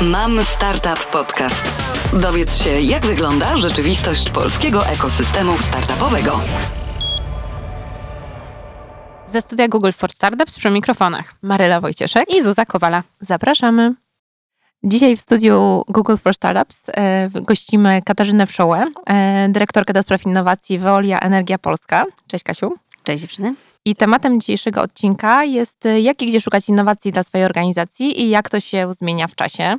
Mam Startup Podcast. Dowiedz się, jak wygląda rzeczywistość polskiego ekosystemu startupowego. Ze studia Google for Startups przy mikrofonach Maryla Wojcieszek i Zuza Kowala. Zapraszamy. Dzisiaj w studiu Google for Startups e, gościmy Katarzynę Wszołę, e, dyrektorkę do spraw innowacji Veolia Energia Polska. Cześć Kasiu. Cześć dziewczyny. I tematem dzisiejszego odcinka jest e, jak i gdzie szukać innowacji dla swojej organizacji i jak to się zmienia w czasie.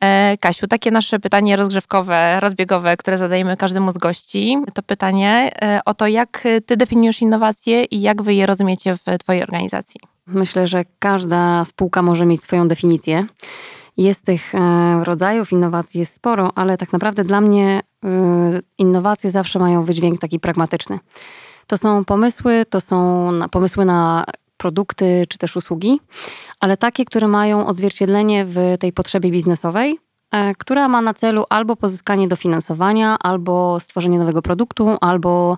E, Kasiu, takie nasze pytanie rozgrzewkowe, rozbiegowe, które zadajemy każdemu z gości, to pytanie e, o to, jak ty definiujesz innowacje i jak wy je rozumiecie w twojej organizacji. Myślę, że każda spółka może mieć swoją definicję. Jest tych rodzajów innowacji jest sporo, ale tak naprawdę dla mnie innowacje zawsze mają wydźwięk taki pragmatyczny. To są pomysły, to są pomysły na produkty czy też usługi, ale takie, które mają odzwierciedlenie w tej potrzebie biznesowej, e, która ma na celu albo pozyskanie dofinansowania, albo stworzenie nowego produktu, albo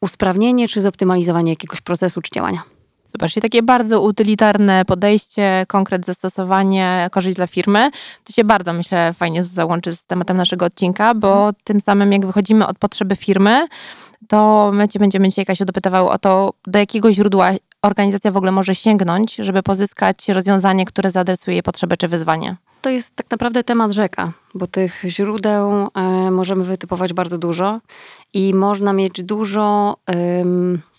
usprawnienie czy zoptymalizowanie jakiegoś procesu czy działania. Czyli takie bardzo utylitarne podejście, konkret zastosowanie, korzyść dla firmy. To się bardzo, myślę, fajnie załączy z tematem naszego odcinka, bo mhm. tym samym jak wychodzimy od potrzeby firmy, to my Cię będziemy dzisiaj, Kasiu, dopytywały o to, do jakiego źródła organizacja w ogóle może sięgnąć, żeby pozyskać rozwiązanie, które zaadresuje jej potrzebę czy wyzwanie. To jest tak naprawdę temat rzeka, bo tych źródeł e, możemy wytypować bardzo dużo i można mieć dużo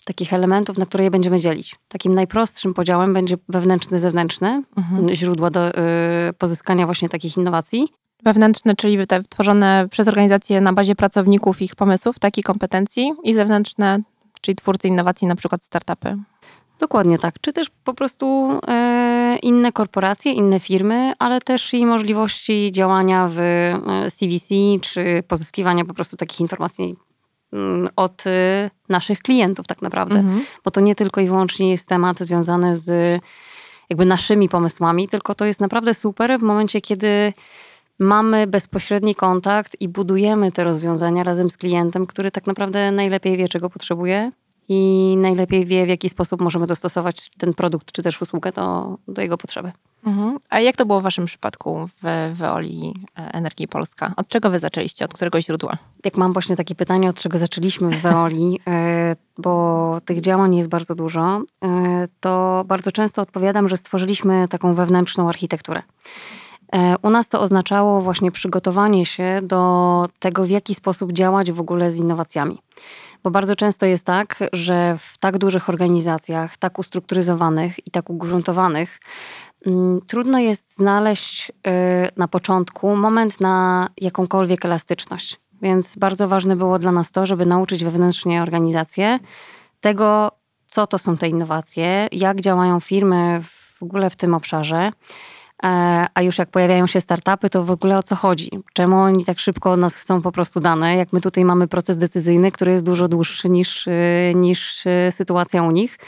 takich elementów, na które je będziemy dzielić. Takim najprostszym podziałem będzie wewnętrzny, zewnętrzny, mhm. źródła do e, pozyskania właśnie takich innowacji wewnętrzne, czyli te tworzone przez organizacje na bazie pracowników, ich pomysłów, takich kompetencji i zewnętrzne, czyli twórcy innowacji, na przykład startupy. Dokładnie tak. Czy też po prostu e, inne korporacje, inne firmy, ale też i możliwości działania w CVC, e, czy pozyskiwania po prostu takich informacji od e, naszych klientów tak naprawdę. Mhm. Bo to nie tylko i wyłącznie jest temat związany z jakby naszymi pomysłami, tylko to jest naprawdę super w momencie, kiedy mamy bezpośredni kontakt i budujemy te rozwiązania razem z klientem, który tak naprawdę najlepiej wie, czego potrzebuje i najlepiej wie, w jaki sposób możemy dostosować ten produkt czy też usługę do, do jego potrzeby. Mhm. A jak to było w Waszym przypadku w Veoli e, Energii Polska? Od czego Wy zaczęliście? Od którego źródła? Jak mam właśnie takie pytanie, od czego zaczęliśmy w Veoli, e, bo tych działań jest bardzo dużo, e, to bardzo często odpowiadam, że stworzyliśmy taką wewnętrzną architekturę. U nas to oznaczało właśnie przygotowanie się do tego, w jaki sposób działać w ogóle z innowacjami. Bo bardzo często jest tak, że w tak dużych organizacjach, tak ustrukturyzowanych i tak ugruntowanych, mm, trudno jest znaleźć e, na początku moment na jakąkolwiek elastyczność. Więc bardzo ważne było dla nas to, żeby nauczyć wewnętrznie organizację tego, co to są te innowacje, jak działają firmy w ogóle w tym obszarze a już jak pojawiają się startupy, to w ogóle o co chodzi? Czemu oni tak szybko od nas chcą po prostu dane? Jak my tutaj mamy proces decyzyjny, który jest dużo dłuższy niż, e, niż e, sytuacja u nich.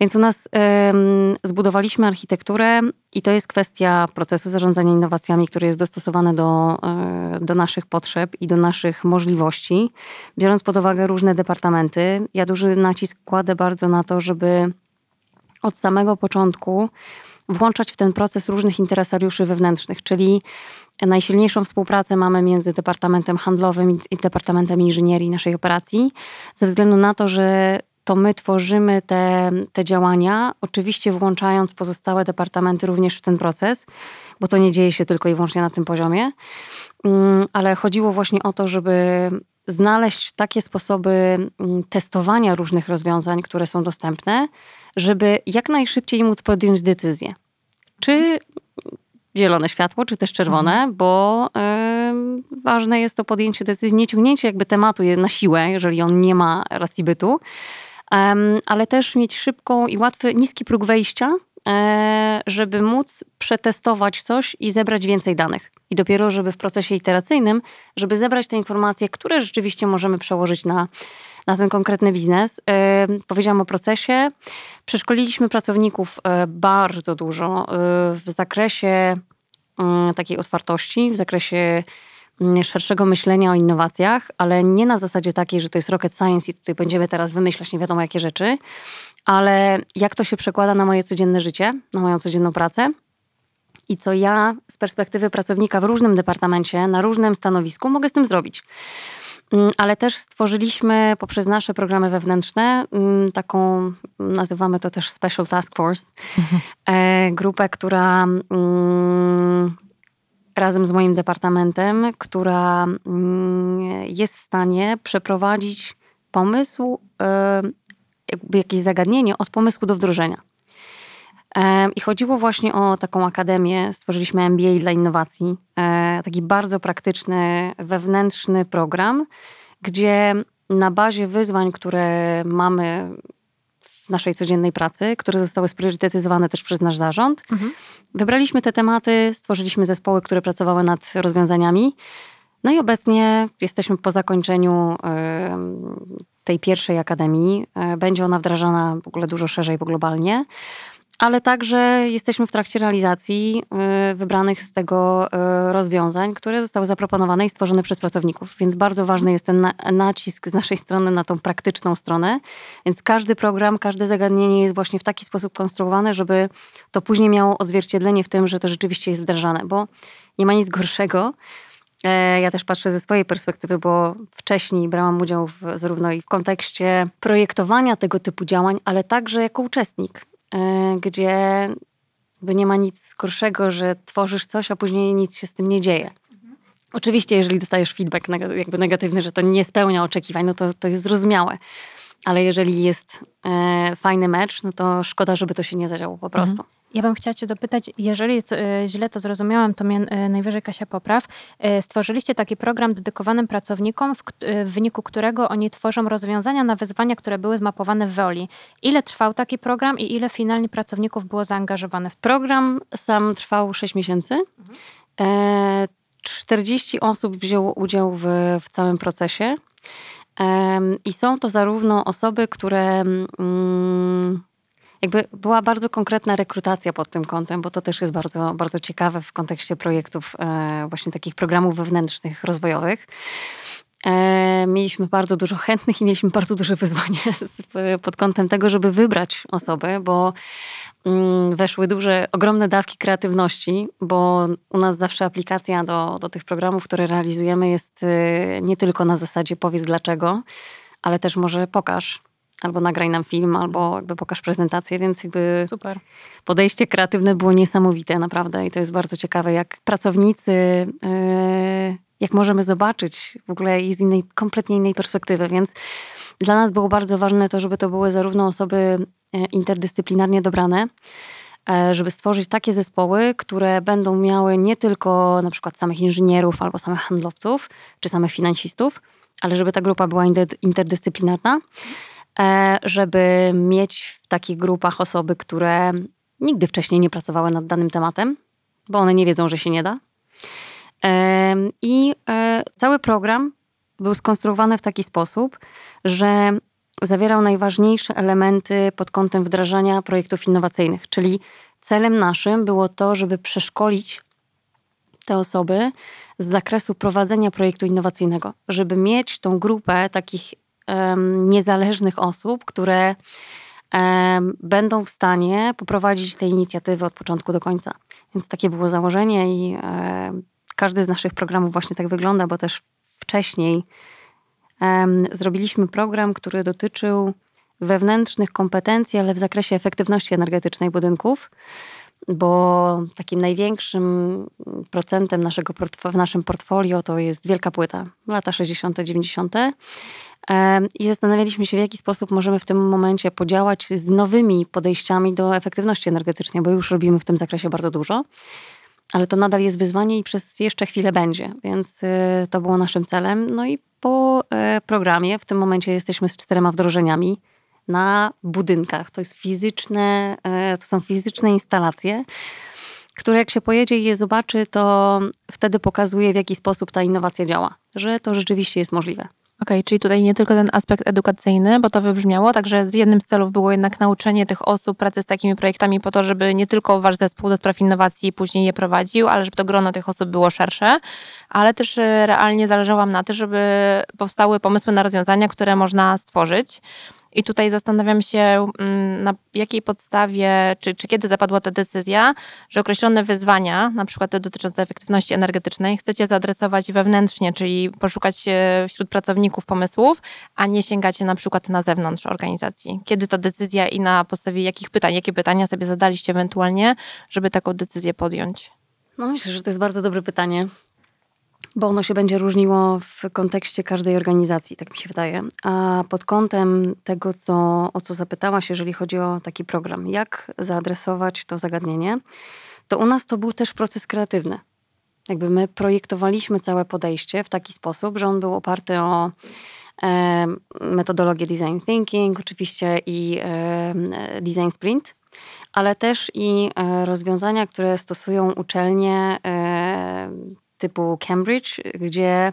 Więc u nas zbudowaliśmy architekturę i to jest kwestia procesu zarządzania innowacjami, który jest dostosowany do, do naszych potrzeb i do naszych możliwości, biorąc pod uwagę różne departamenty. Ja duży nacisk kładę bardzo na to, żeby od samego początku włączać w ten proces różnych interesariuszy wewnętrznych, czyli najsilniejszą współpracę mamy między Departamentem Handlowym i Departamentem Inżynierii naszej operacji, ze względu na to, że to my tworzymy te, te działania, oczywiście włączając pozostałe departamenty również w ten proces, bo to nie dzieje się tylko i wyłącznie na tym poziomie, mm, ale chodziło właśnie o to, żeby znaleźć takie sposoby mm, testowania różnych rozwiązań, które są dostępne, żeby jak najszybciej móc podjąć decyzję. Czy zielone światło, czy też czerwone, mhm. bo y, ważne jest to podjęcie decyzji, nie ciągnięcie jakby tematu na siłę, jeżeli on nie ma racji bytu, um, ale też mieć szybką i łatwy, niski próg wejścia, żeby móc przetestować coś i zebrać więcej danych. I dopiero, żeby w procesie iteracyjnym, żeby zebrać te informacje, które rzeczywiście możemy przełożyć na na ten konkretny biznes. E, powiedziałam o procesie. Przeszkoliliśmy pracowników e, bardzo dużo e, w zakresie mm, takiej otwartości, w zakresie mm, szerszego myślenia o innowacjach, ale nie na zasadzie takiej, że to jest rocket science i tutaj będziemy teraz wymyślać nie wiadomo jakie rzeczy, ale jak to się przekłada na moje codzienne życie, na moją codzienną pracę i co ja z perspektywy pracownika w różnym departamencie, na różnym stanowisku mogę z tym zrobić. Mm, Ale też stworzyliśmy poprzez nasze programy wewnętrzne mm, taką, nazywamy to też Special Task Force, e, grupę, która mm, razem z moim departamentem, która jest w stanie przeprowadzić pomysł, e, jakby jakieś zagadnienie od pomysłu do wdrożenia. I chodziło właśnie o taką akademię. Stworzyliśmy MBA dla innowacji. E, Taki bardzo praktyczny, wewnętrzny program, gdzie na bazie wyzwań, które mamy w naszej codziennej pracy, które zostały spriorytetyzowane też przez nasz zarząd, wybraliśmy te tematy, stworzyliśmy zespoły, które pracowały nad rozwiązaniami. No i obecnie jesteśmy po zakończeniu tej pierwszej akademii. E, Będzie ona wdrażana w ogóle dużo szerzej, bo globalnie. Ale także jesteśmy w trakcie realizacji e, wybranych z tego e, rozwiązań, które zostały zaproponowane i stworzone przez pracowników. Więc bardzo ważny jest ten na- nacisk z naszej strony na tą praktyczną stronę. Więc każdy program, każde zagadnienie jest właśnie w taki sposób konstruowane, żeby to później miało odzwierciedlenie w tym, że to rzeczywiście jest wdrażane, bo nie ma nic gorszego, Ja też patrzę ze swojej perspektywy, bo wcześniej brałam udział w, zarówno i w kontekście projektowania tego typu działań, ale także jako uczestnik, e, gdzie nie ma nic gorszego, że tworzysz coś, a później nic się z tym nie dzieje. Oczywiście, jeżeli dostajesz feedback jakby negatywny, że to nie spełnia oczekiwań, no to, to jest zrozumiałe. Ale jeżeli jest e, fajny mecz, no to szkoda, żeby to się nie zadziało po prostu. Ja bym chciała Cię dopytać, jeżeli e, źle to zrozumiałam, to mnie najwyżej Kasia popraw. E, Stworzyliście taki program dedykowanym pracownikom, w, e, w wyniku którego oni tworzą rozwiązania na wyzwania, które były zmapowane w Weoli. Ile trwał taki program i ile finalnie pracowników było zaangażowanych? Program sam trwał 6 miesięcy. E, 40 osób wzięło udział w, w całym procesie. I są to zarówno osoby, które. Jakby była bardzo konkretna rekrutacja pod tym kątem, bo to też jest bardzo, bardzo ciekawe w kontekście projektów, e, właśnie takich programów wewnętrznych, rozwojowych. E, mieliśmy bardzo dużo chętnych i mieliśmy bardzo duże wyzwanie pod kątem tego, żeby wybrać osoby, bo mm, weszły duże, ogromne dawki kreatywności, bo u nas zawsze aplikacja do, do tych programów, które realizujemy jest y, nie tylko na zasadzie powiedz dlaczego, ale też może pokaż, albo nagraj nam film, albo jakby pokaż prezentację, więc jakby Super. podejście kreatywne było niesamowite, naprawdę. I to jest bardzo ciekawe, jak pracownicy, yy, jak możemy zobaczyć w ogóle i z innej, kompletnie innej perspektywy. Więc dla nas było bardzo ważne to, żeby to były zarówno osoby e, interdyscyplinarnie dobrane, e, żeby stworzyć takie zespoły, które będą miały nie tylko na przykład samych inżynierów albo samych handlowców, czy samych finansistów, ale żeby ta grupa była inter- interdyscyplinarna, żeby mieć w takich grupach osoby, które nigdy wcześniej nie pracowały nad danym tematem, bo one nie wiedzą, że się nie da. Em, I e, cały program był skonstruowany w taki sposób, że zawierał najważniejsze elementy pod kątem wdrażania projektów innowacyjnych. Czyli celem naszym było to, żeby przeszkolić te osoby z zakresu prowadzenia projektu innowacyjnego, żeby mieć tą grupę takich niezależnych osób, które będą w stanie poprowadzić te inicjatywy od początku do końca. Więc takie było założenie i każdy z naszych programów właśnie tak wygląda, bo też wcześniej zrobiliśmy program, który dotyczył wewnętrznych kompetencji, ale w zakresie efektywności energetycznej budynków, bo takim największym procentem naszego w naszym portfolio to jest wielka płyta, lata 60., 90. I zastanawialiśmy się, w jaki sposób możemy w tym momencie podziałać z nowymi podejściami do efektywności energetycznej, bo już robimy w tym zakresie bardzo dużo. Ale to nadal jest wyzwanie i przez jeszcze chwilę będzie, więc y, to było naszym celem. No i po e, programie w tym momencie jesteśmy z czterema wdrożeniami na budynkach. To jest fizyczne, e, to są fizyczne instalacje, które jak się pojedzie i je zobaczy, to wtedy pokazuje, w jaki sposób ta innowacja działa, że to rzeczywiście jest możliwe. Okej, czyli tutaj nie tylko ten aspekt edukacyjny, bo to wybrzmiało, także z jednym z celów było jednak nauczenie tych osób pracy z takimi projektami po to, żeby nie tylko wasz zespół do spraw innowacji później je prowadził, ale żeby to grono tych osób było szersze, ale też e, realnie zależało na tym, żeby powstały pomysły na rozwiązania, które można stworzyć. I tutaj zastanawiam się, mm, na jakiej podstawie, czy, czy kiedy zapadła ta decyzja, że określone wyzwania, na przykład te dotyczące efektywności energetycznej, chcecie zaadresować wewnętrznie, czyli poszukać e, wśród pracowników pomysłów, a nie sięgacie na przykład na zewnątrz organizacji. Kiedy ta decyzja i na podstawie jakich pytań, jakie pytania sobie zadaliście ewentualnie, żeby taką decyzję podjąć? No myślę, że to jest bardzo dobre pytanie, bo ono się będzie różniło w kontekście każdej organizacji, tak mi się wydaje. A pod kątem tego, co, o co zapytałaś, jeżeli chodzi o taki program, jak zaadresować to zagadnienie, to u nas to był też proces kreatywny. Jakby my projektowaliśmy całe podejście w taki sposób, że on był oparty o e, metodologię design thinking, oczywiście i e, design sprint, ale też i e, rozwiązania, które stosują uczelnie e, typu Cambridge, gdzie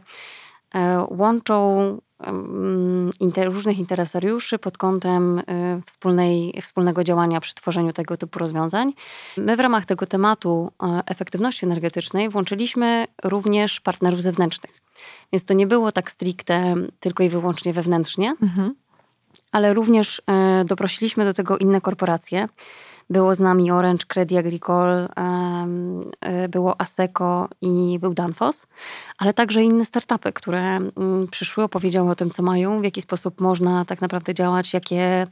e, łączą inter, różnych interesariuszy pod kątem wspólnej, wspólnego działania przy tworzeniu tego typu rozwiązań. My w ramach tego tematu efektywności energetycznej włączyliśmy również partnerów zewnętrznych. Więc to nie było tak stricte tylko i wyłącznie wewnętrznie, mhm. ale również doprosiliśmy do tego inne korporacje. Było z nami Orange, Credit Agricole, e, było Aseco i był Danfoss, ale także inne startupy, które mm, przyszły, opowiedziały o tym, co mają, w jaki sposób można tak naprawdę działać, jakie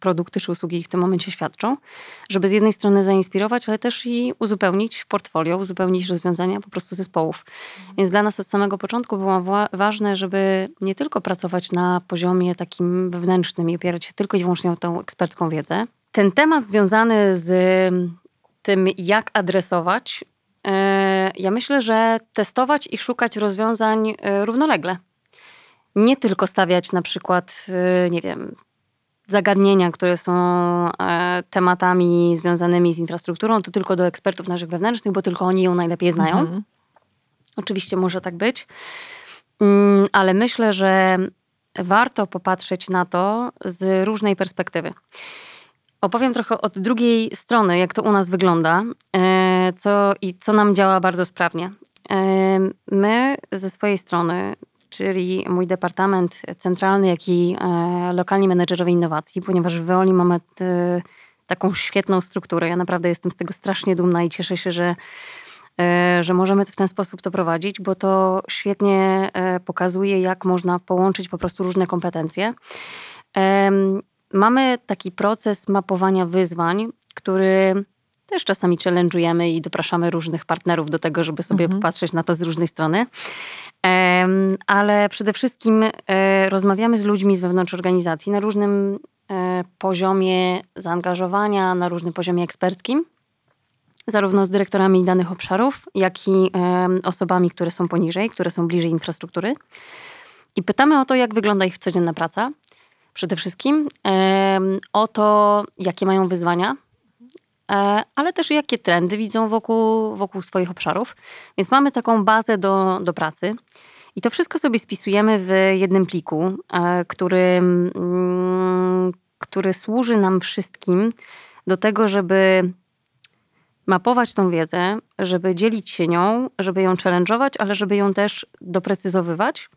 produkty czy usługi w tym momencie świadczą, żeby z jednej strony zainspirować, ale też i uzupełnić portfolio, uzupełnić rozwiązania po prostu zespołów. Więc dla nas od samego początku było ważne, żeby nie tylko pracować na poziomie takim wewnętrznym i opierać się tylko i wyłącznie o tą ekspercką wiedzę, ten temat związany z tym, jak adresować, e, ja myślę, że testować i szukać rozwiązań e, równolegle. Nie tylko stawiać na przykład, e, nie wiem, zagadnienia, które są tematami związanymi z infrastrukturą, to tylko do ekspertów naszych wewnętrznych, bo tylko oni ją najlepiej znają. Mhm. Oczywiście może tak być, mm, ale myślę, że warto popatrzeć na to z różnej perspektywy. Opowiem trochę od drugiej strony, jak to u nas wygląda e, co, i co nam działa bardzo sprawnie. E, my ze swojej strony, czyli mój departament centralny, jak i e, lokalni menedżerowie innowacji, ponieważ w Veoli mamy taką świetną strukturę. Ja naprawdę jestem z tego strasznie dumna i cieszę się, że, że możemy w ten sposób to prowadzić, bo to świetnie pokazuje, jak można połączyć po prostu różne kompetencje. Mamy taki proces mapowania wyzwań, który też czasami challenge'ujemy i dopraszamy różnych partnerów do tego, żeby sobie mhm. popatrzeć na to z różnej strony. Ale przede wszystkim e, rozmawiamy z ludźmi z wewnątrz organizacji na różnym e, poziomie zaangażowania, na różnym poziomie eksperckim, zarówno z dyrektorami danych obszarów, jak i osobami, które są poniżej, które są bliżej infrastruktury. I pytamy o to, jak wygląda ich codzienna praca, przede wszystkim, o to, jakie mają wyzwania, e, ale też jakie trendy widzą wokół, wokół swoich obszarów. Więc mamy taką bazę do, do pracy. I to wszystko sobie spisujemy w jednym pliku, e, który, mm, który służy nam wszystkim do tego, żeby mapować tą wiedzę, żeby dzielić się nią, żeby ją challenge'ować, ale żeby ją też doprecyzowywać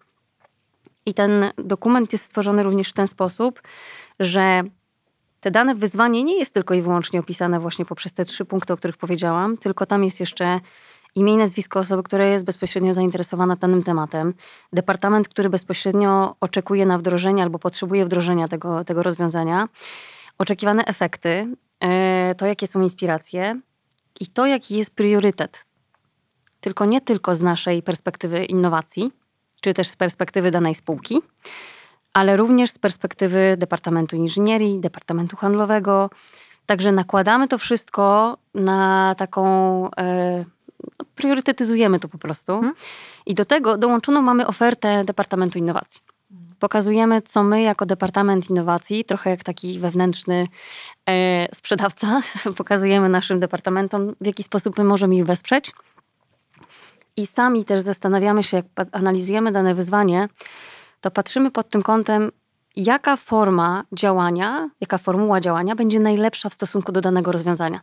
i ten dokument jest stworzony również w ten sposób, że te dane wyzwanie nie jest tylko i wyłącznie opisane właśnie poprzez te trzy punkty, o których powiedziałam, tylko tam jest jeszcze imię i nazwisko osoby, która jest bezpośrednio zainteresowana danym tematem, departament, który bezpośrednio oczekuje na wdrożenie albo potrzebuje wdrożenia tego, tego rozwiązania, oczekiwane efekty, e, to jakie są inspiracje i to jaki jest priorytet. Tylko nie tylko z naszej perspektywy innowacji, czy też z perspektywy danej spółki, ale również z perspektywy Departamentu Inżynierii, Departamentu Handlowego. Także nakładamy to wszystko na taką. E, no, priorytetyzujemy to po prostu. Hmm. I do tego dołączoną mamy ofertę Departamentu Innowacji. Pokazujemy, co my jako Departament Innowacji, trochę jak taki wewnętrzny e, sprzedawca, pokazujemy naszym departamentom, w jaki sposób my możemy ich wesprzeć i sami też zastanawiamy się, jak analizujemy dane wyzwanie, to patrzymy pod tym kątem, jaka forma działania, jaka formuła działania będzie najlepsza w stosunku do danego rozwiązania.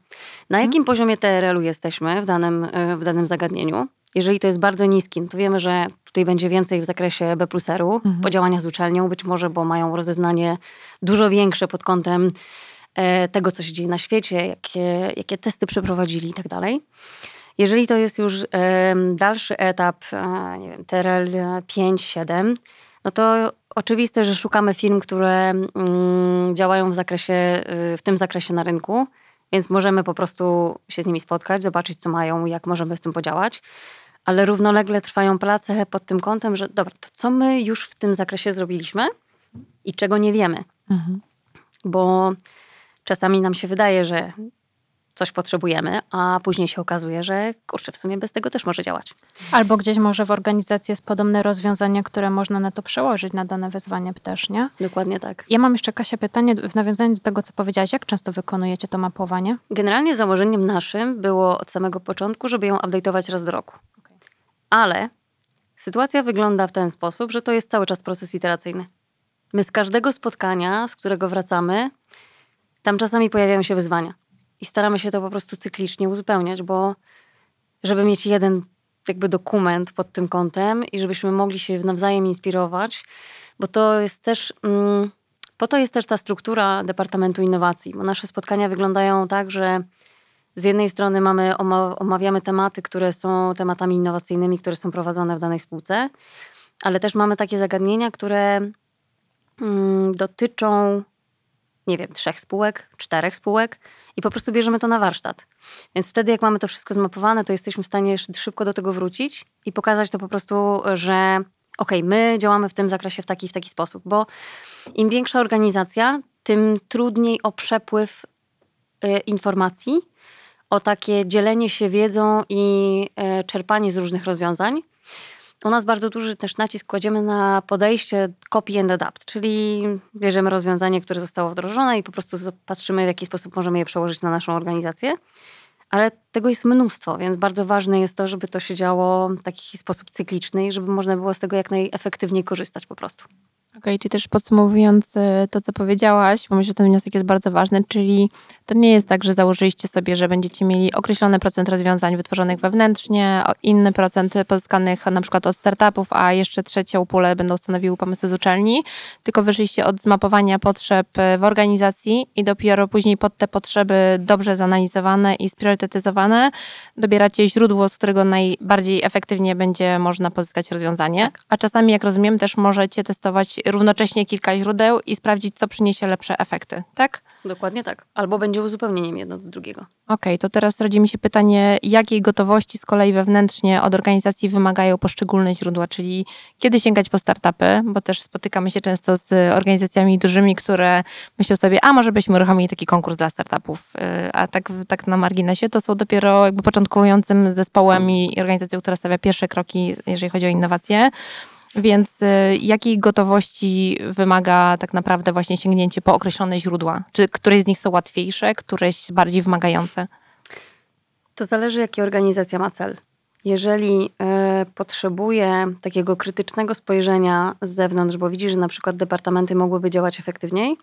Na mhm. jakim poziomie TRL-u jesteśmy w danym, e, w danym zagadnieniu? Jeżeli to jest bardzo niski, no to wiemy, że tutaj będzie więcej w zakresie B plus R-u, podziałania z uczelnią, być może, bo mają rozeznanie dużo większe pod kątem e, tego, co się dzieje na świecie, jakie, jakie testy przeprowadzili i tak dalej. Jeżeli to jest już dalszy etap, e, nie wiem, TRL 5-7, no to oczywiste, że szukamy firm, które mm, działają w, zakresie, y, w tym zakresie na rynku, więc możemy po prostu się z nimi spotkać, zobaczyć, co mają, jak możemy z tym podziałać. Ale równolegle trwają prace pod tym kątem, że dobra, to co my już w tym zakresie zrobiliśmy i czego nie wiemy. Bo czasami nam się wydaje, że coś potrzebujemy, a później się okazuje, że kurczę, w sumie bez tego też może działać. Albo gdzieś może w organizacji jest podobne rozwiązanie, które można na to przełożyć, na dane wyzwanie też, nie? Dokładnie tak. Ja mam jeszcze, Kasia, pytanie w nawiązaniu do tego, co powiedziałaś. Jak często wykonujecie to mapowanie? Generalnie założeniem naszym było od samego początku, żeby ją update'ować raz do roku. Ale sytuacja wygląda w ten sposób, że to jest cały czas proces iteracyjny. My z każdego spotkania, z którego wracamy, tam czasami pojawiają się wyzwania. I staramy się to po prostu cyklicznie uzupełniać, bo żeby mieć jeden jakby dokument pod tym kątem i żebyśmy mogli się nawzajem inspirować, bo to jest też, mm, po to jest też ta struktura Departamentu Innowacji, bo nasze spotkania wyglądają tak, że z jednej strony mamy, oma- omawiamy tematy, które są tematami innowacyjnymi, które są prowadzone w danej spółce, ale też mamy takie zagadnienia, które mm, dotyczą, nie wiem, trzech spółek, czterech spółek i po prostu bierzemy to na warsztat. Więc wtedy, jak mamy to wszystko zmapowane, to jesteśmy w stanie szy- szybko do tego wrócić i pokazać to po prostu, że okej, my działamy w tym zakresie w taki w taki sposób, bo im większa organizacja, tym trudniej o przepływ y, informacji, o takie dzielenie się wiedzą i e, czerpanie z różnych rozwiązań. U nas bardzo duży też nacisk kładziemy na podejście copy and adapt, czyli bierzemy rozwiązanie, które zostało wdrożone i po prostu patrzymy, w jaki sposób możemy je przełożyć na naszą organizację. Ale tego jest mnóstwo, więc bardzo ważne jest to, żeby to się działo w taki sposób cykliczny i żeby można było z tego jak najefektywniej korzystać po prostu. Okej, czyli też podsumowując e, to, co powiedziałaś, bo myślę, że ten wniosek jest bardzo ważny, czyli to nie jest tak, że założyliście sobie, że będziecie mieli określony procent rozwiązań wytworzonych wewnętrznie, inny procent pozyskanych na przykład od startupów, a jeszcze trzecią pulę będą stanowiły pomysły z uczelni, tylko wyszliście od zmapowania potrzeb w organizacji i dopiero później pod te potrzeby dobrze zanalizowane i spriorytetyzowane dobieracie źródło, z którego najbardziej efektywnie będzie można pozyskać rozwiązanie. A czasami, jak rozumiem, też możecie testować równocześnie kilka źródeł i sprawdzić, co przyniesie lepsze efekty, tak? Dokładnie tak. Albo będzie uzupełnieniem jedno do drugiego. Okej, to teraz rodzi mi się pytanie, jakiej gotowości z kolei wewnętrznie od organizacji wymagają poszczególne źródła, czyli kiedy sięgać po startupy, bo też spotykamy się często z organizacjami dużymi, które myślą sobie, a może byśmy uruchomili taki konkurs dla startupów, Yy, a tak, tak na marginesie to są dopiero jakby początkującym zespołem i organizacją, która stawia pierwsze kroki, jeżeli chodzi o innowacje. Więc y, jakiej gotowości wymaga tak naprawdę właśnie sięgnięcie po określone źródła? Czy któreś z nich są łatwiejsze, któreś bardziej wymagające? To zależy, jaki organizacja ma cel. Jeżeli e, potrzebuje takiego krytycznego spojrzenia z zewnątrz, bo widzi, że na przykład departamenty mogłyby działać efektywniej,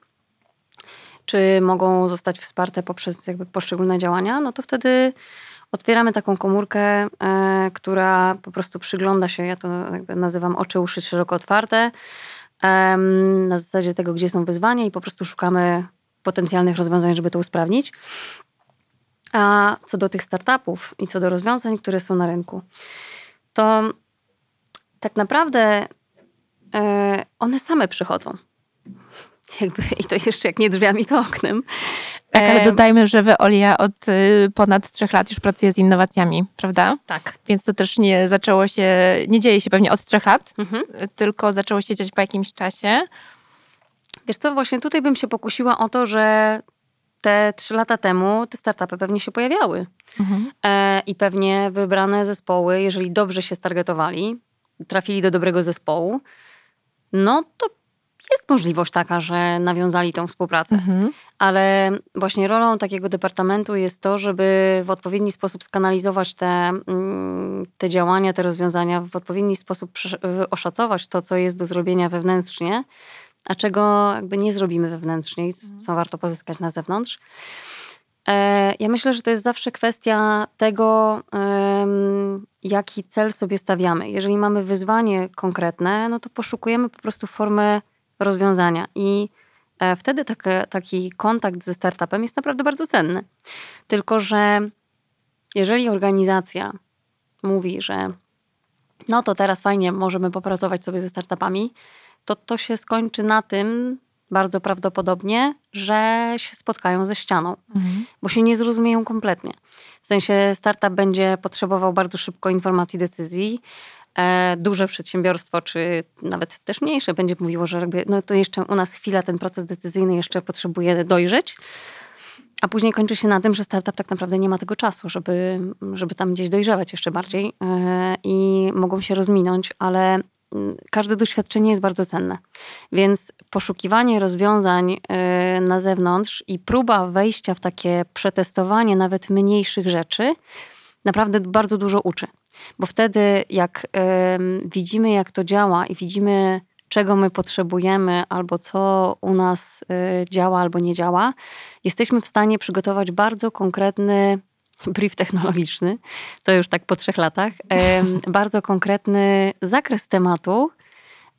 czy mogą zostać wsparte poprzez jakby poszczególne działania, no to wtedy otwieramy taką komórkę, e, która po prostu przygląda się, ja to nazywam oczy, uszy szeroko otwarte, na zasadzie tego, gdzie są wyzwania i po prostu szukamy potencjalnych rozwiązań, żeby to usprawnić. A co do tych startupów i co do rozwiązań, które są na rynku, to tak naprawdę e, one same przychodzą. Jakby, I to jeszcze jak nie drzwiami, to oknem. Tak, ale dodajmy, że Veolia od y, ponad trzech lat już pracuje z innowacjami, prawda? Tak. Więc to też nie zaczęło się, nie dzieje się pewnie od trzech lat, Mhm. tylko zaczęło się dziać po jakimś czasie. Wiesz co, właśnie tutaj bym się pokusiła o to, że te trzy lata temu te startupy pewnie się pojawiały. E, I pewnie wybrane zespoły, jeżeli dobrze się stargetowali, trafili do dobrego zespołu, no to jest możliwość taka, że nawiązali tą współpracę. Ale właśnie rolą takiego departamentu jest to, żeby w odpowiedni sposób skanalizować te, mm, te działania, te rozwiązania, w odpowiedni sposób oszacować to, co jest do zrobienia wewnętrznie, a czego jakby nie zrobimy wewnętrznie i c- co warto pozyskać na zewnątrz. E, Ja myślę, że to jest zawsze kwestia tego, jaki cel sobie stawiamy. Jeżeli mamy wyzwanie konkretne, no to poszukujemy po prostu formy rozwiązania i e, wtedy takie, taki kontakt ze startupem jest naprawdę bardzo cenny. Tylko, że jeżeli organizacja mówi, że no to teraz fajnie możemy popracować sobie ze startupami, to to się skończy na tym, bardzo prawdopodobnie, że się spotkają ze ścianą, bo się nie zrozumieją kompletnie. W sensie startup będzie potrzebował bardzo szybko informacji, decyzji. E, duże przedsiębiorstwo, czy nawet też mniejsze, będzie mówiło, że no to jeszcze u nas chwila ten proces decyzyjny jeszcze potrzebuje dojrzeć. A później kończy się na tym, że startup tak naprawdę nie ma tego czasu, żeby, żeby tam gdzieś dojrzewać jeszcze bardziej e, i mogą się rozminąć, ale mm, każde doświadczenie jest bardzo cenne. Więc poszukiwanie rozwiązań e, na zewnątrz i próba wejścia w takie przetestowanie nawet mniejszych rzeczy naprawdę bardzo dużo uczy. Bo wtedy, jak em, widzimy, jak to działa i widzimy, czego my potrzebujemy, albo co u nas y, działa, albo nie działa, jesteśmy w stanie przygotować bardzo konkretny brief technologiczny, to już tak po trzech latach, em, bardzo konkretny zakres tematu,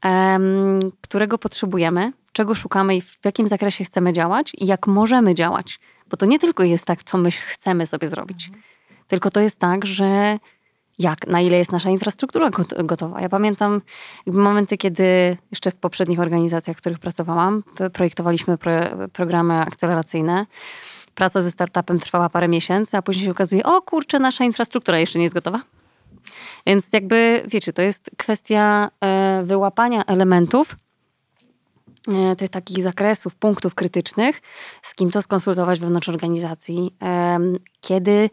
em, którego potrzebujemy, czego szukamy i w jakim zakresie chcemy działać i jak możemy działać. Bo to nie tylko jest tak, co my chcemy sobie zrobić, tylko to jest tak, że jak, na ile jest nasza infrastruktura got- gotowa. Ja pamiętam momenty, kiedy jeszcze w poprzednich organizacjach, w których pracowałam, projektowaliśmy pro, programy akceleracyjne. Praca ze startupem trwała parę miesięcy, a później się okazuje, o kurczę, nasza infrastruktura jeszcze nie jest gotowa. Więc jakby, wiecie, to jest kwestia e, wyłapania elementów, e, tych takich zakresów, punktów krytycznych, z kim to skonsultować wewnątrz organizacji, em, kiedy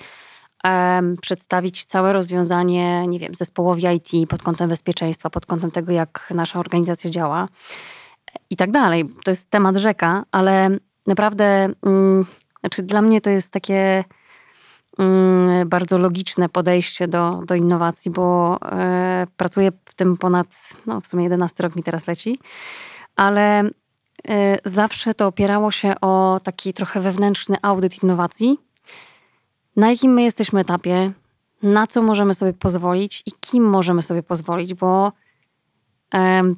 em, przedstawić całe rozwiązanie, nie wiem, zespołowi IT pod kątem bezpieczeństwa, pod kątem tego, jak nasza organizacja działa i tak dalej. To jest temat rzeka, ale naprawdę, mm, znaczy dla mnie to jest takie mm, bardzo logiczne podejście do, do innowacji, bo e, pracuję w tym ponad, no w sumie 11 rok mi teraz leci, ale e, zawsze to opierało się o taki trochę wewnętrzny audyt innowacji, na jakim my jesteśmy etapie, na co możemy sobie pozwolić i kim możemy sobie pozwolić, bo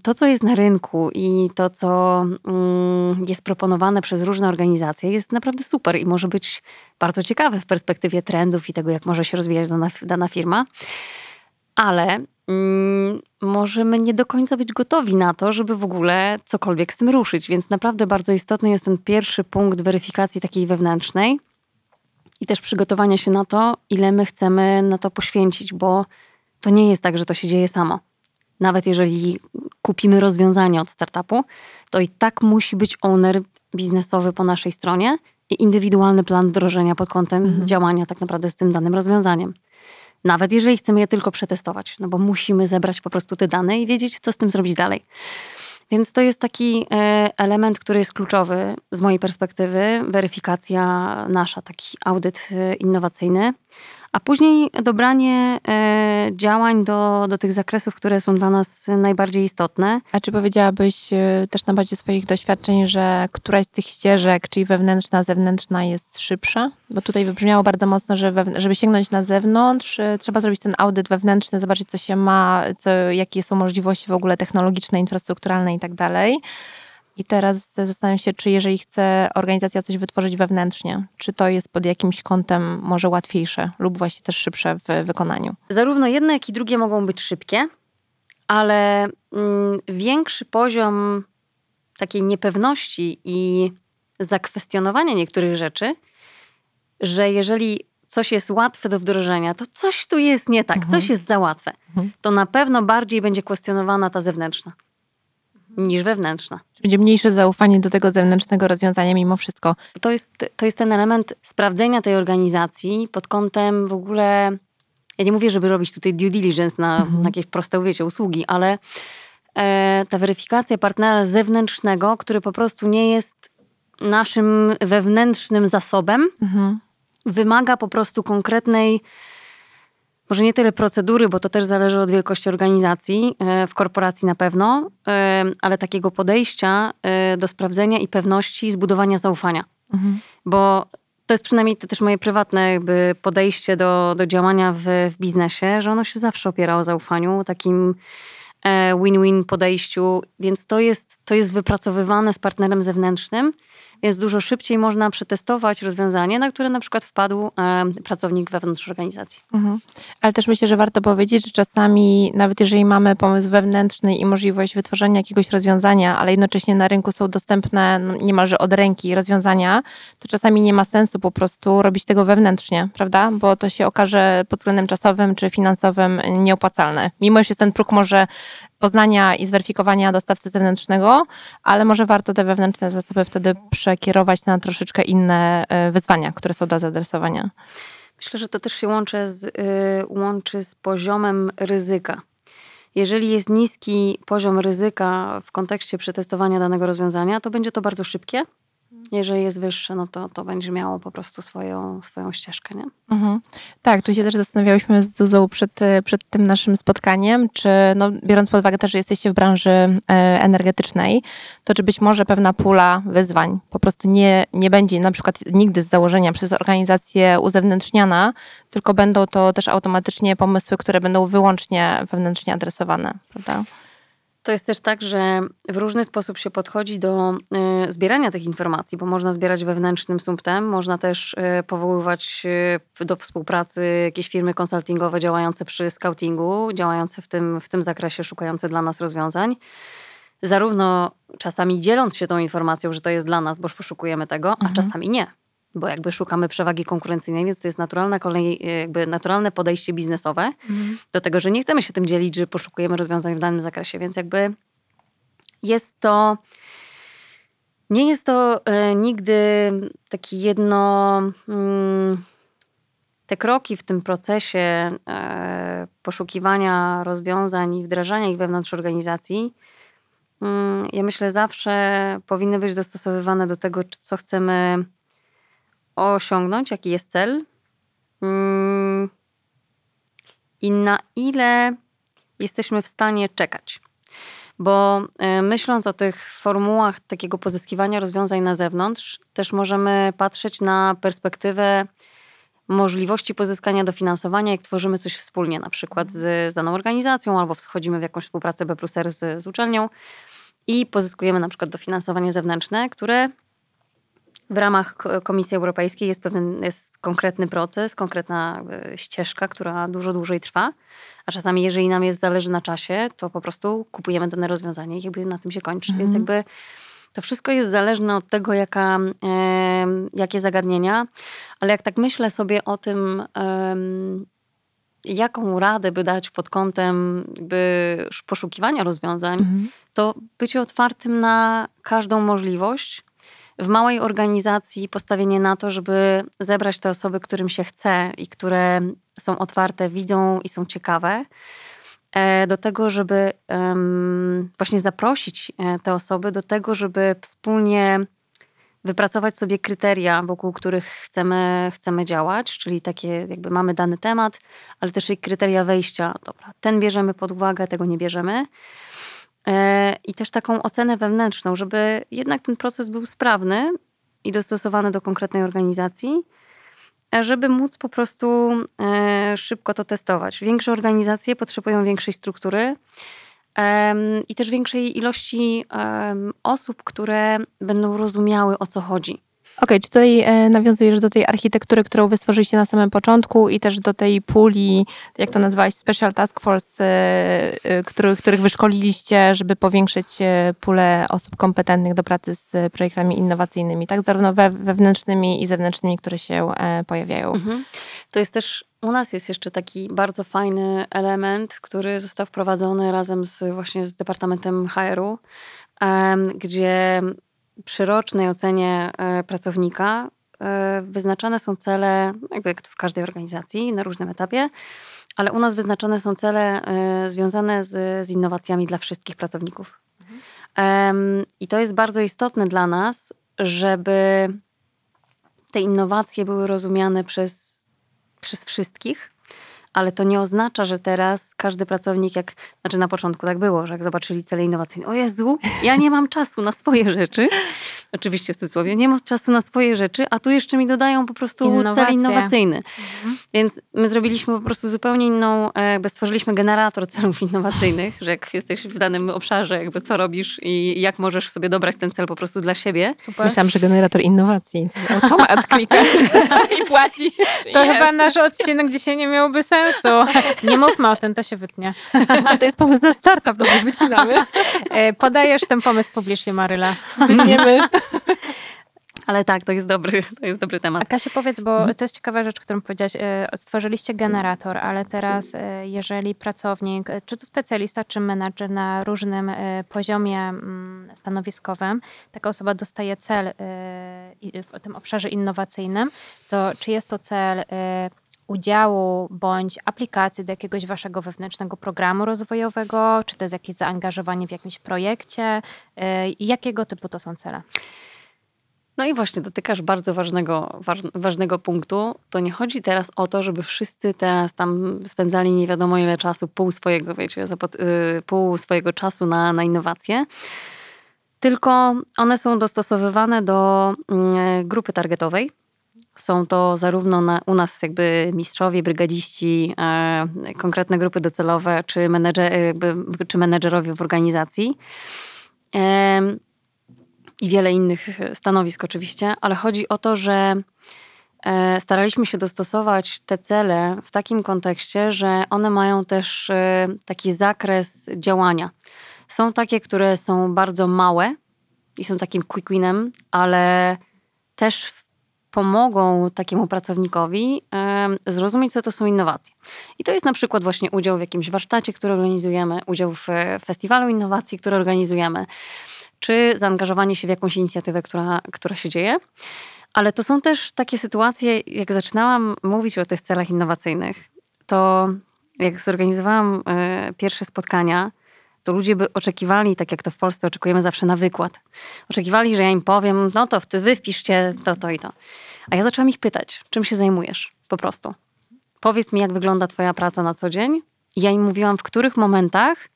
to, co jest na rynku i to, co mm, jest proponowane przez różne organizacje, jest naprawdę super i może być bardzo ciekawe w perspektywie trendów i tego, jak może się rozwijać dana, dana firma. Ale mm, możemy nie do końca być gotowi na to, żeby w ogóle cokolwiek z tym ruszyć. Więc naprawdę bardzo istotny jest ten pierwszy punkt weryfikacji takiej wewnętrznej i też przygotowania się na to, ile my chcemy na to poświęcić, bo to nie jest tak, że to się dzieje samo. Nawet jeżeli kupimy rozwiązanie od startupu, to i tak musi być owner biznesowy po naszej stronie i indywidualny plan wdrożenia pod kątem działania tak naprawdę z tym danym rozwiązaniem. Nawet jeżeli chcemy je tylko przetestować, no bo musimy zebrać po prostu te dane i wiedzieć, co z tym zrobić dalej. Więc to jest taki e, element, który jest kluczowy z mojej perspektywy, weryfikacja nasza, taki audyt e, innowacyjny, a później dobranie e, działań do, do tych zakresów, które są dla nas najbardziej istotne. A czy powiedziałabyś e, też na bazie swoich doświadczeń, że któraś z tych ścieżek, czyli wewnętrzna, zewnętrzna jest szybsza? Bo tutaj wybrzmiało bardzo mocno, że żeby sięgnąć na zewnątrz, e, trzeba zrobić ten audyt wewnętrzny, zobaczyć co się ma, co, jakie są możliwości w ogóle technologiczne, infrastrukturalne i tak dalej. I teraz zastanawiam się, czy jeżeli chce organizacja coś wytworzyć wewnętrznie, czy to jest pod jakimś kątem może łatwiejsze lub właśnie też szybsze w wykonaniu? Zarówno jedno, jak i drugie mogą być szybkie, ale mm, większy poziom takiej niepewności i zakwestionowania niektórych rzeczy, że jeżeli coś jest łatwe do wdrożenia, to coś tu jest nie tak, coś jest za łatwe, to na pewno bardziej będzie kwestionowana ta zewnętrzna niż wewnętrzna. Będzie mniejsze zaufanie do tego zewnętrznego rozwiązania mimo wszystko. To jest, to jest ten element sprawdzenia tej organizacji pod kątem w ogóle. Ja nie mówię, żeby robić tutaj due diligence na, na jakieś proste, wiecie, usługi, ale e, ta weryfikacja partnera zewnętrznego, który po prostu nie jest naszym wewnętrznym zasobem, wymaga po prostu konkretnej, może nie tyle procedury, bo to też zależy od wielkości organizacji, e, w korporacji na pewno, e, ale takiego podejścia e, do sprawdzenia i pewności, zbudowania zaufania. Bo to jest przynajmniej to też moje prywatne jakby podejście do, do działania w, w biznesie, że ono się zawsze opiera o zaufaniu, takim win-win podejściu, więc to jest, to jest wypracowywane z partnerem zewnętrznym, więc dużo szybciej można przetestować rozwiązanie, na które na przykład wpadł e, pracownik wewnątrz organizacji. Mhm. Ale też myślę, że warto powiedzieć, że czasami, nawet jeżeli mamy pomysł wewnętrzny i możliwość wytworzenia jakiegoś rozwiązania, ale jednocześnie na rynku są dostępne no, niemalże od ręki rozwiązania, to czasami nie ma sensu po prostu robić tego wewnętrznie, prawda? Bo to się okaże pod względem czasowym czy finansowym nieopłacalne. Mimo, że ten próg może poznania i zweryfikowania dostawcy zewnętrznego, ale może warto te wewnętrzne zasoby wtedy przekierować na troszeczkę inne e, wyzwania, które są do zaadresowania. Myślę, że to też się łączy z, y, łączy z poziomem ryzyka. Jeżeli jest niski poziom ryzyka w kontekście przetestowania danego rozwiązania, to będzie to bardzo szybkie. Jeżeli jest wyższe, no to, to będzie miało po prostu swoją, swoją ścieżkę. Nie? Mhm. Tak, tu się też zastanawiałyśmy z Zuzą przed, przed tym naszym spotkaniem, czy no, biorąc pod uwagę też, że jesteście w branży e, energetycznej, to czy być może pewna pula wyzwań po prostu nie, nie będzie na przykład nigdy z założenia przez organizację uzewnętrzniana, tylko będą to też automatycznie pomysły, które będą wyłącznie wewnętrznie adresowane, prawda? To jest też tak, że w różny sposób się podchodzi do y, zbierania tych informacji, bo można zbierać wewnętrznym sumptem, można też y, powoływać y, do współpracy jakieś firmy konsultingowe działające przy scoutingu, działające w tym, w tym zakresie, szukające dla nas rozwiązań. Zarówno czasami dzieląc się tą informacją, że to jest dla nas, bo poszukujemy tego, a czasami nie bo jakby szukamy przewagi konkurencyjnej, więc to jest naturalna kolej, jakby naturalne podejście biznesowe mhm. do tego, że nie chcemy się tym dzielić, że poszukujemy rozwiązań w danym zakresie, więc jakby jest to nie jest to e, nigdy taki jedno mm, te kroki w tym procesie e, poszukiwania rozwiązań i wdrażania ich wewnątrz organizacji mm, ja myślę zawsze powinny być dostosowywane do tego, co chcemy osiągnąć, jaki jest cel? Mm, i na ile jesteśmy w stanie czekać. Bo e, myśląc o tych formułach takiego pozyskiwania rozwiązań na zewnątrz, też możemy patrzeć na perspektywę możliwości pozyskania dofinansowania, jak tworzymy coś wspólnie, na przykład z, z daną organizacją, albo wchodzimy w jakąś współpracę B plus R z, z uczelnią i pozyskujemy na przykład dofinansowanie zewnętrzne, które w ramach Komisji Europejskiej jest pewien jest konkretny proces, konkretna e, ścieżka, która dużo dłużej trwa. A czasami, jeżeli nam jest zależy na czasie, to po prostu kupujemy dane rozwiązanie i jakby na tym się kończy. Mhm. Więc jakby to wszystko jest zależne od tego, jaka, e, jakie zagadnienia. Ale jak tak myślę sobie o tym, e, jaką radę by dać pod kątem poszukiwania rozwiązań, mhm. to bycie otwartym na każdą możliwość w małej organizacji postawienie na to, żeby zebrać te osoby, którym się chce i które są otwarte, widzą i są ciekawe, e, do tego, żeby właśnie zaprosić e, te osoby do tego, żeby wspólnie wypracować sobie kryteria, wokół których chcemy, chcemy działać, czyli takie jakby mamy dany temat, ale też i kryteria wejścia. Dobra, ten bierzemy pod uwagę, tego nie bierzemy. E, i też taką ocenę wewnętrzną, żeby jednak ten proces był sprawny i dostosowany do konkretnej organizacji, e, żeby móc po prostu e, szybko to testować. Większe organizacje potrzebują większej struktury i też większej ilości osób, które będą rozumiały o co chodzi. Okej, okay, czy tutaj e, nawiązujesz do tej architektury, którą wy stworzyliście na samym początku i też do tej puli, jak to nazwałaś, Special Task Force, e, e, których, których wyszkoliliście, żeby powiększyć pulę osób kompetentnych do pracy z projektami innowacyjnymi, tak? Zarówno we, wewnętrznymi i zewnętrznymi, które się pojawiają. Mhm. To jest też u nas jest jeszcze taki bardzo fajny element, który został wprowadzony razem z właśnie z Departamentem HR-u, gdzie przy rocznej ocenie e, pracownika e, wyznaczane są cele, jakby jak w każdej organizacji, na różnym etapie, ale u nas wyznaczone są cele e, związane z, z innowacjami dla wszystkich pracowników. Mhm. I to jest bardzo istotne dla nas, żeby te innowacje były rozumiane przez, przez wszystkich, ale to nie oznacza, że teraz każdy pracownik, jak, znaczy na początku tak było, że jak zobaczyli cele innowacyjne, o Jezu, ja nie mam czasu na swoje rzeczy, oczywiście w cudzysłowie, nie ma czasu na swoje rzeczy, a tu jeszcze mi dodają po prostu Innowacje. cel innowacyjny. Więc my zrobiliśmy po prostu zupełnie inną, e, jakby stworzyliśmy generator celów innowacyjnych, że jak jesteś w danym obszarze, jakby co robisz i jak możesz sobie dobrać ten cel po prostu dla siebie. Super. Myślałam, że generator innowacji. Automat klika i płaci. To chyba nasz odcinek, gdzie się nie miałoby sensu. Nie mówmy o tym, to się wytnie. To jest pomysł na startup, to my wycinamy. E, Podajesz ten pomysł publicznie, Maryla. Wytniemy. Ale tak, to jest dobry, to jest dobry A temat. Kasiu, powiedz, bo to jest ciekawa rzecz, którą powiedziałaś. E, Stworzyliście generator, ale teraz e, jeżeli pracownik, czy to specjalista, czy menadżer na różnym poziomie mm, stanowiskowym, taka osoba dostaje cel w tym obszarze innowacyjnym, to czy jest to cel udziału bądź aplikacji do jakiegoś waszego wewnętrznego programu rozwojowego, czy to jest jakieś zaangażowanie w jakimś projekcie? I Jakiego typu to są cele? No i właśnie dotykasz bardzo ważnego, waż, ważnego punktu. To nie chodzi teraz o to, żeby wszyscy teraz tam spędzali nie wiadomo ile czasu, pół swojego, wiecie, y, pół swojego czasu na, na innowacje. Tylko one są dostosowywane do mm, grupy targetowej. Są to zarówno na, u nas jakby mistrzowie, brygadziści, e, konkretne grupy docelowe, czy, menedżer, jakby, czy menedżerowie w organizacji. Em, i wiele innych stanowisk oczywiście, ale chodzi o to, że e, staraliśmy się dostosować te cele w takim kontekście, że one mają też e, taki zakres działania. Są takie, które są bardzo małe i są takim quick winem, ale też pomogą takiemu pracownikowi zrozumieć, co to są innowacje. I to jest na przykład właśnie udział w jakimś warsztacie, który organizujemy, udział w e, festiwalu innowacji, który organizujemy, czy zaangażowanie się w jakąś inicjatywę, która, która się dzieje. Ale to są też takie sytuacje, jak zaczynałam mówić o tych celach innowacyjnych, to jak zorganizowałam e, pierwsze spotkania, to ludzie by oczekiwali, tak jak to w Polsce oczekujemy zawsze na wykład. Oczekiwali, że ja im powiem, no to wy wpiszcie to, to i to. A ja zaczęłam ich pytać, czym się zajmujesz po prostu. Powiedz mi, jak wygląda twoja praca na co dzień. I ja im mówiłam, w których momentach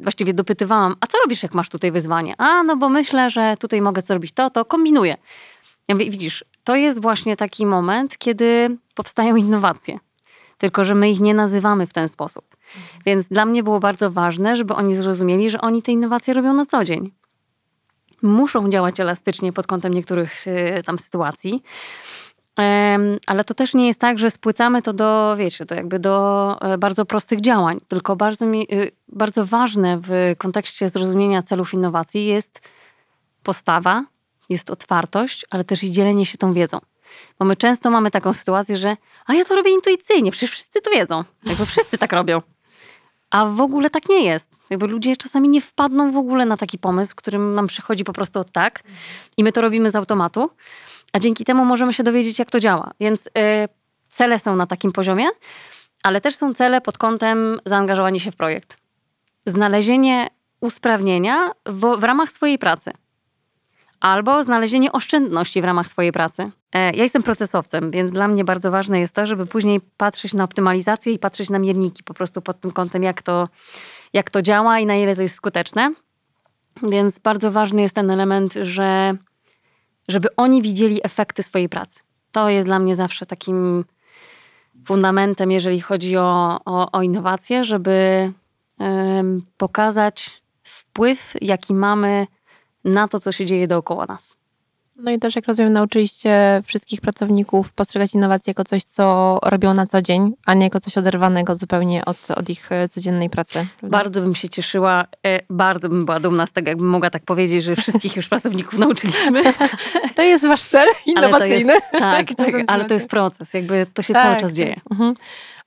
właściwie dopytywałam, a co robisz, jak masz tutaj wyzwanie? A, no bo myślę, że tutaj mogę zrobić to, to kombinuję. Ja mówię, widzisz, to jest właśnie taki moment, kiedy powstają innowacje. Tylko, że my ich nie nazywamy w ten sposób. Więc dla mnie było bardzo ważne, żeby oni zrozumieli, że oni te innowacje robią na co dzień. Muszą działać elastycznie pod kątem niektórych y, tam sytuacji. Ale to też nie jest tak, że spłycamy to do, wiecie, to jakby do e, bardzo prostych działań. Tylko bardzo, mi, y, bardzo ważne w kontekście zrozumienia celów innowacji jest postawa, jest otwartość, ale też i dzielenie się tą wiedzą. Bo my często mamy taką sytuację, że a ja to robię intuicyjnie, przecież wszyscy to wiedzą. Jakby wszyscy tak robią. A w ogóle tak nie jest. Jakby ludzie czasami nie wpadną w ogóle na taki pomysł, który nam przychodzi po prostu tak i my to robimy z automatu, a dzięki temu możemy się dowiedzieć, jak to działa. Więc y, cele są na takim poziomie, ale też są cele pod kątem zaangażowania się w projekt. Znalezienie usprawnienia w, w ramach swojej pracy. Albo znalezienie oszczędności w ramach swojej pracy. E, Ja jestem procesowcem, więc dla mnie bardzo ważne jest to, żeby później patrzeć na optymalizację i patrzeć na mierniki po prostu pod tym kątem, jak to, jak to działa i na ile to jest skuteczne. Więc bardzo ważny jest ten element, że żeby oni widzieli efekty swojej pracy. To jest dla mnie zawsze takim fundamentem, jeżeli chodzi o, o, o innowacje, żeby pokazać wpływ, jaki mamy na to, co się dzieje dookoła nas. No i też, jak rozumiem, nauczyliście wszystkich pracowników postrzegać innowacje jako coś, co robią na co dzień, a nie jako coś oderwanego zupełnie od, od ich e, codziennej pracy. prawda? Bardzo bym się cieszyła, e, bardzo bym była dumna z tego, jakbym mogła tak powiedzieć, że wszystkich już pracowników nauczyliśmy. To jest wasz cel Ale to jest, innowacyjny. tak, tak, ale to jest proces, jakby to się cały czas dzieje. Mhm.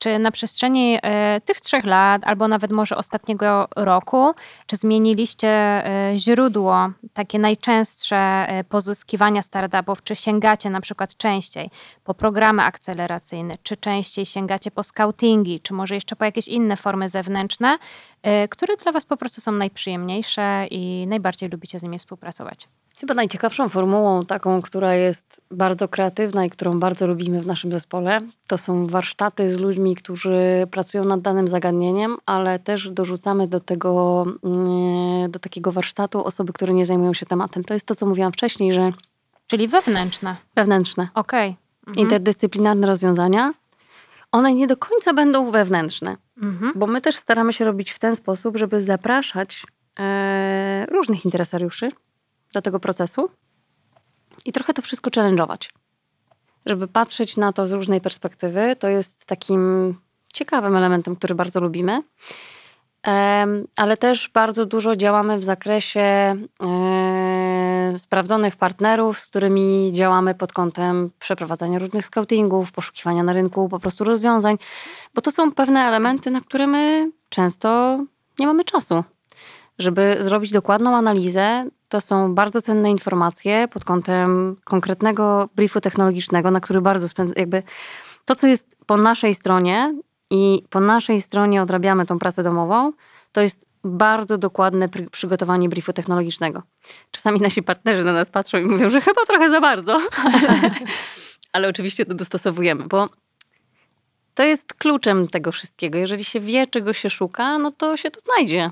Czy na przestrzeni e, tych trzech lat, albo nawet może ostatniego roku, czy zmieniliście e, źródło, takie najczęstsze e, pozyskiwania startupów, czy sięgacie na przykład częściej po programy akceleracyjne, czy częściej sięgacie po scoutingi, czy może jeszcze po jakieś inne formy zewnętrzne, które dla Was po prostu są najprzyjemniejsze i najbardziej lubicie z nimi współpracować? Chyba najciekawszą formułą, taką, która jest bardzo kreatywna i którą bardzo lubimy w naszym zespole, to są warsztaty z ludźmi, którzy pracują nad danym zagadnieniem, ale też dorzucamy do tego, mm, do takiego warsztatu osoby, które nie zajmują się tematem. To jest to, co mówiłam wcześniej, że Czyli wewnętrzne. wewnętrzne, Okej. Mhm. interdyscyplinarne rozwiązania, one nie do końca będą wewnętrzne, Mhm. bo my też staramy się robić w ten sposób, żeby zapraszać e, różnych interesariuszy do tego procesu i trochę to wszystko challenge'ować. Żeby patrzeć na to z różnej perspektywy, to jest takim ciekawym elementem, który bardzo lubimy. Ale też bardzo dużo działamy w zakresie e, sprawdzonych partnerów, z którymi działamy pod kątem przeprowadzania różnych scoutingów, poszukiwania na rynku po prostu rozwiązań, bo to są pewne elementy, na które my często nie mamy czasu. Żeby zrobić dokładną analizę, to są bardzo cenne informacje pod kątem konkretnego briefu technologicznego, na który bardzo spęd- jakby to, co jest po naszej stronie i po naszej stronie odrabiamy tą pracę domową, to jest bardzo dokładne przygotowanie briefu technologicznego. Czasami nasi partnerzy na nas patrzą i mówią, że chyba trochę za bardzo, ale, ale oczywiście to dostosowujemy, bo to jest kluczem tego wszystkiego. Jeżeli się wie, czego się szuka, no to się to znajdzie.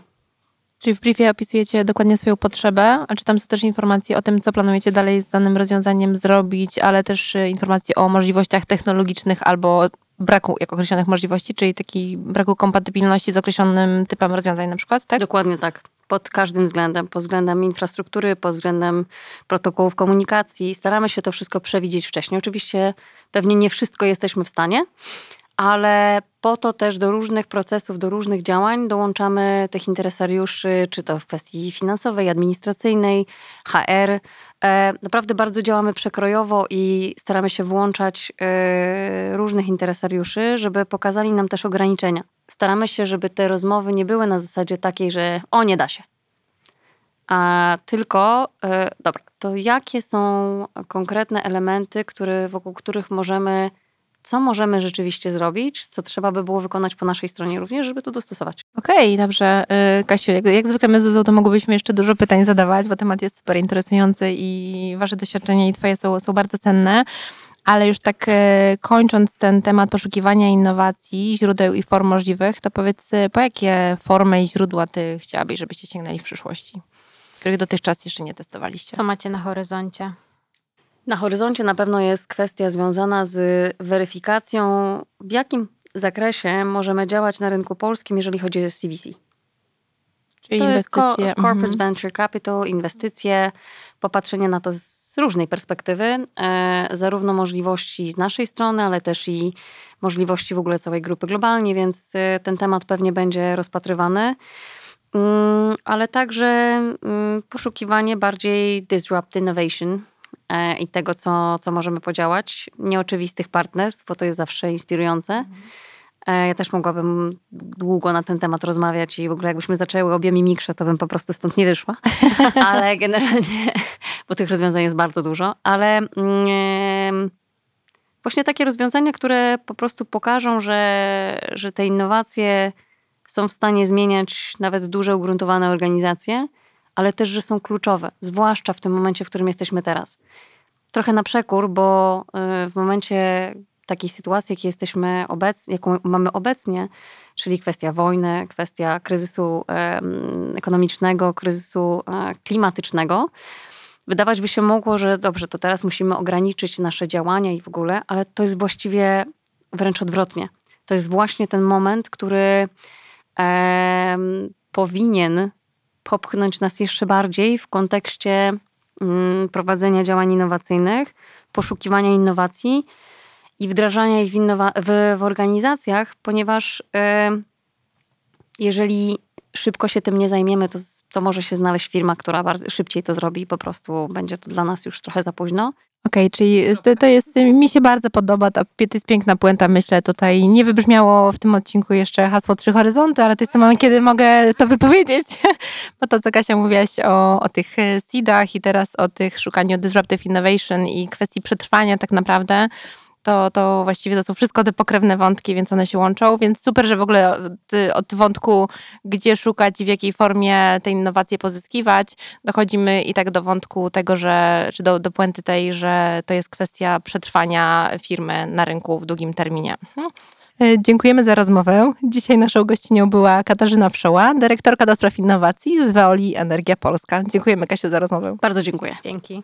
Czyli w briefie opisujecie dokładnie swoją potrzebę, a czy tam są też informacje o tym, co planujecie dalej z danym rozwiązaniem zrobić, ale też y, informacje o możliwościach technologicznych albo braku jak określonych możliwości, czyli takiej braku kompatybilności z określonym typem rozwiązań na przykład, tak? Dokładnie tak. Pod każdym względem. Pod względem infrastruktury, pod względem protokołów komunikacji. Staramy się to wszystko przewidzieć wcześniej. Oczywiście pewnie nie wszystko jesteśmy w stanie, ale po to też do różnych procesów, do różnych działań dołączamy tych interesariuszy, czy to w kwestii finansowej, administracyjnej, HR. E, Naprawdę bardzo działamy przekrojowo i staramy się włączać e, różnych interesariuszy, żeby pokazali nam też ograniczenia. Staramy się, żeby te rozmowy nie były na zasadzie takiej, że o, nie da się. A tylko, e, dobra, to jakie są konkretne elementy, które, wokół których możemy, co możemy rzeczywiście zrobić, co trzeba by było wykonać po naszej stronie również, żeby to dostosować. Okej, dobrze. Y, Kasiu, jak, jak zwykle my z Zuzą to mogłybyśmy jeszcze dużo pytań zadawać, bo temat jest super interesujący i wasze doświadczenia i twoje są, są bardzo cenne. Ale już tak e, kończąc ten temat poszukiwania innowacji, źródeł i form możliwych, to powiedz, e, po jakie formy i źródła ty chciałabyś, żebyście sięgnęli w przyszłości, których dotychczas jeszcze nie testowaliście? Co macie na horyzoncie? Na horyzoncie na pewno jest kwestia związana z weryfikacją, w jakim zakresie możemy działać na rynku polskim, jeżeli chodzi o CVC. Czyli To jest ko- inwestycje. corporate mhm. venture capital, inwestycje, popatrzenie na to z różnej perspektywy, e, zarówno możliwości z naszej strony, ale też i możliwości w ogóle całej grupy globalnie, więc e, ten temat pewnie będzie rozpatrywany. Mm, ale także mm, poszukiwanie bardziej disrupt innovation i tego, co, co możemy podziałać. Nieoczywistych partnerstw, bo to jest zawsze inspirujące. E, Ja też mogłabym długo na ten temat rozmawiać i w ogóle jakbyśmy zaczęły obie mimikrze, to bym po prostu stąd nie wyszła. Ale generalnie, bo tych rozwiązań jest bardzo dużo, ale mm, właśnie takie rozwiązania, które po prostu pokażą, że, że te innowacje są w stanie zmieniać nawet duże, ugruntowane organizacje, ale też, że są kluczowe, zwłaszcza w tym momencie, w którym jesteśmy teraz. Trochę na przekór, bo y, w momencie takiej sytuacji, jakiej jesteśmy obec, jaką mamy obecnie, czyli kwestia wojny, kwestia kryzysu ekonomicznego, kryzysu e, klimatycznego, wydawać by się mogło, że dobrze, to teraz musimy ograniczyć nasze działania i w ogóle, ale to jest właściwie wręcz odwrotnie. To jest właśnie ten moment, który powinien popchnąć nas jeszcze bardziej w kontekście mm, prowadzenia działań innowacyjnych, poszukiwania innowacji i wdrażania ich w, w, w organizacjach, ponieważ em, jeżeli szybko się tym nie zajmiemy, to, to może się znaleźć firma, która szybciej to zrobi i po prostu będzie to dla nas już trochę za późno. Okej, czyli to, to jest, mi się bardzo podoba, ta, to jest piękna puenta, myślę tutaj. Nie wybrzmiało w tym odcinku jeszcze hasło Trzy Horyzonty, ale to jest ten moment, kiedy mogę to wypowiedzieć, bo to, co Kasia mówiłaś o, o tych e, seedach i teraz o tych szukaniu disruptive innovation i kwestii przetrwania tak naprawdę, to, to właściwie to są wszystko te pokrewne wątki, więc one się łączą, więc super, że w ogóle ty, od wątku, gdzie szukać i w jakiej formie te innowacje pozyskiwać, dochodzimy i tak do wątku tego, że, czy do, do puenty tej, że to jest kwestia przetrwania firmy na rynku w długim terminie. E, Dziękujemy za rozmowę. Dzisiaj naszą gościnią była Katarzyna Wszoła, dyrektorka do spraw innowacji z Veoli Energia Polska. Dziękujemy Kasiu za rozmowę. Bardzo dziękuję. Dzięki.